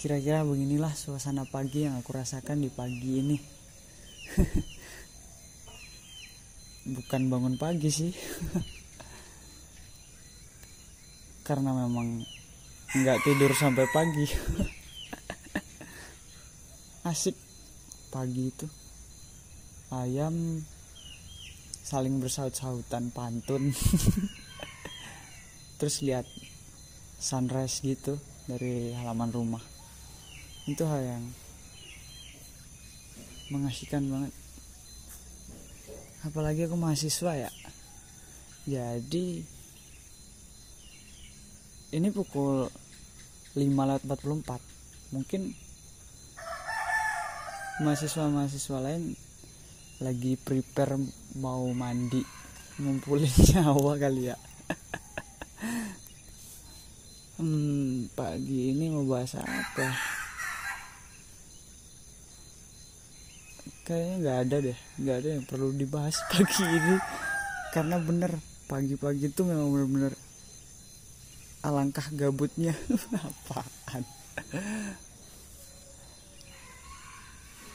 kira-kira beginilah suasana pagi yang aku rasakan di pagi ini. Bukan bangun pagi sih. Karena memang nggak tidur sampai pagi. Asik pagi itu. Ayam saling bersaut-sautan pantun. Terus lihat sunrise gitu dari halaman rumah itu hal yang mengasihkan banget. Apalagi aku mahasiswa ya. Jadi ini pukul 5 lewat 44 mungkin mahasiswa-mahasiswa lain lagi prepare mau mandi ngumpulin nyawa kali ya. Hmm, pagi ini mau bahas apa kayaknya nggak ada deh nggak ada yang perlu dibahas pagi ini. Karena bener pagi-pagi itu memang bener-bener alangkah gabutnya. Apaan?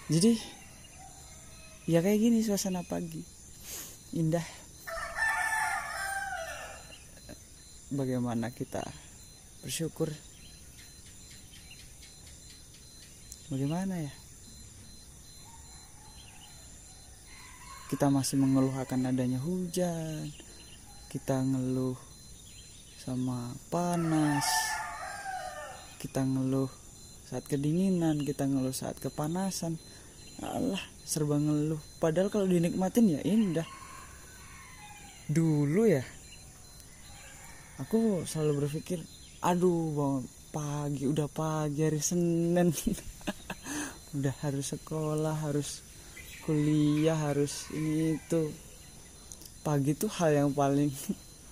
Jadi ya kayak gini suasana pagi. Indah. Bagaimana kita bersyukur? Bagaimana ya kita masih mengeluh akan adanya hujan. Kita ngeluh sama panas. Kita ngeluh saat kedinginan. Kita ngeluh saat kepanasan. Allah serba ngeluh. Padahal kalau dinikmatin ya indah. Dulu ya aku selalu berpikir aduh bangun pagi udah pagi hari Senin. Udah harus sekolah harus kuliah harus ini itu. Pagi tuh hal yang paling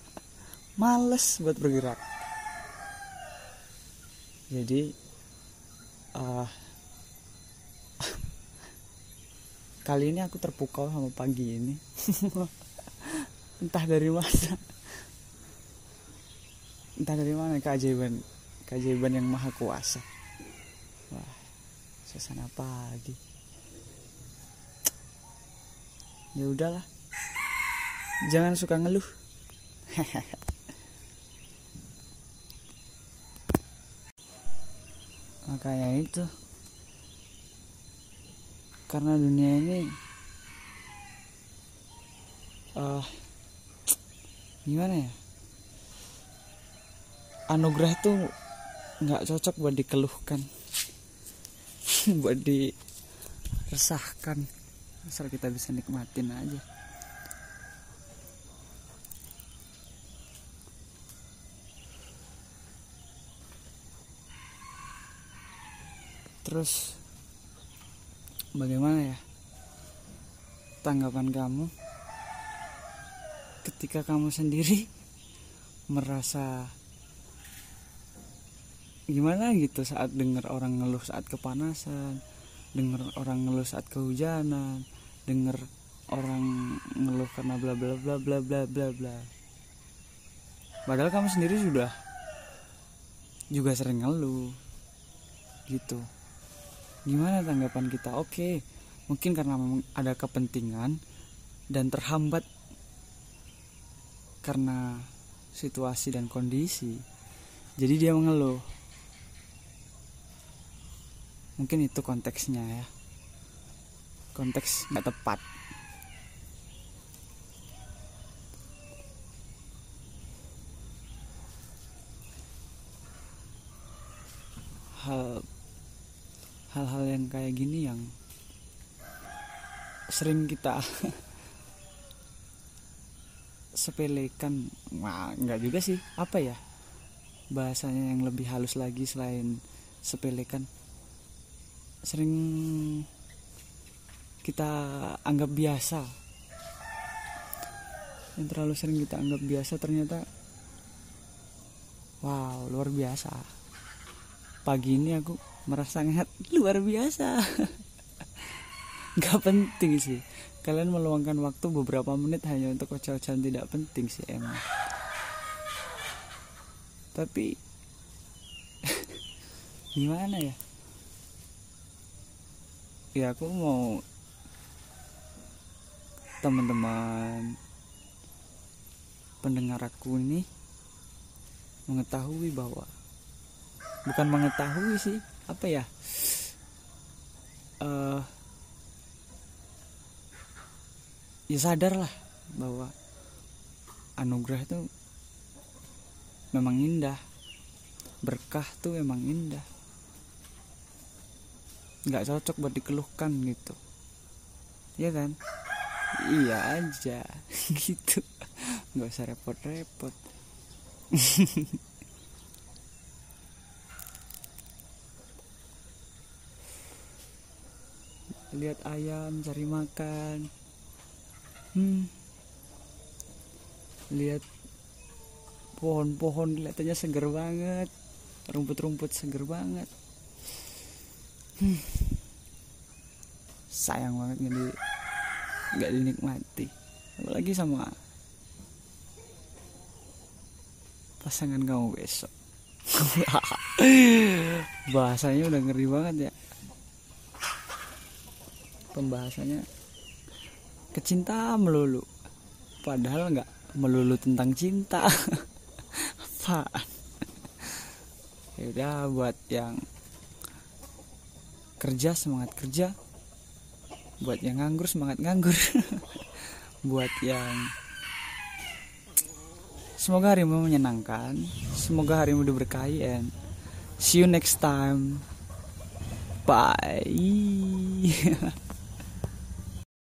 males buat bergerak. Jadi uh, kali ini aku terpukau sama pagi ini. Entah dari mana. Entah dari mana keajaiban keajaiban yang maha kuasa. Wah suasana pagi ya udahlah. Jangan suka ngeluh. Makanya itu. Karena dunia ini uh, gimana ya? Anugerah tuh nggak cocok buat dikeluhkan. Buat diresahkan asal kita bisa nikmatin aja. Terus bagaimana ya tanggapan kamu ketika kamu sendiri merasa gimana gitu saat dengar orang ngeluh saat kepanasan dengar orang ngeluh saat kehujanan denger orang ngeluh karena bla bla bla bla bla bla bla. Padahal kamu sendiri sudah juga sering ngeluh gitu. Gimana tanggapan kita? Oke mungkin karena ada kepentingan dan terhambat karena situasi dan kondisi jadi dia mengeluh mungkin itu konteksnya ya. Konteks nggak tepat. Hal hal-hal yang kayak gini yang sering kita sepelekan wah nggak juga sih. Apa ya? Bahasanya yang lebih halus lagi selain sepelekan sering kita anggap biasa. Yang terlalu sering kita anggap biasa ternyata wow luar biasa. Pagi ini aku merasa sangat luar biasa. Nggak penting sih. Kalian meluangkan waktu beberapa menit hanya untuk oceh-ocehan tidak penting sih emang. Tapi gimana ya ya aku mau teman-teman pendengar aku ini mengetahui bahwa bukan mengetahui sih apa ya? Uh, ya sadar lah bahwa anugerah itu memang indah berkah tuh memang indah nggak cocok buat dikeluhkan gitu. Ya kan? Iya aja. Gitu. Nggak usah repot-repot. Lihat ayam cari makan. Hmm. lihat pohon-pohon kelihatannya seger banget. Rumput-rumput seger banget sayang banget nggak di nggak dinikmati. Apalagi sama pasangan kamu besok. Bahasanya udah ngeri banget ya. Pembahasannya kecintaan melulu. Padahal nggak melulu tentang cinta. Apa ya buat yang kerja semangat kerja. Buat yang nganggur semangat nganggur. Buat yang semoga harimu menyenangkan semoga harimu diberkahi and see you next time. Bye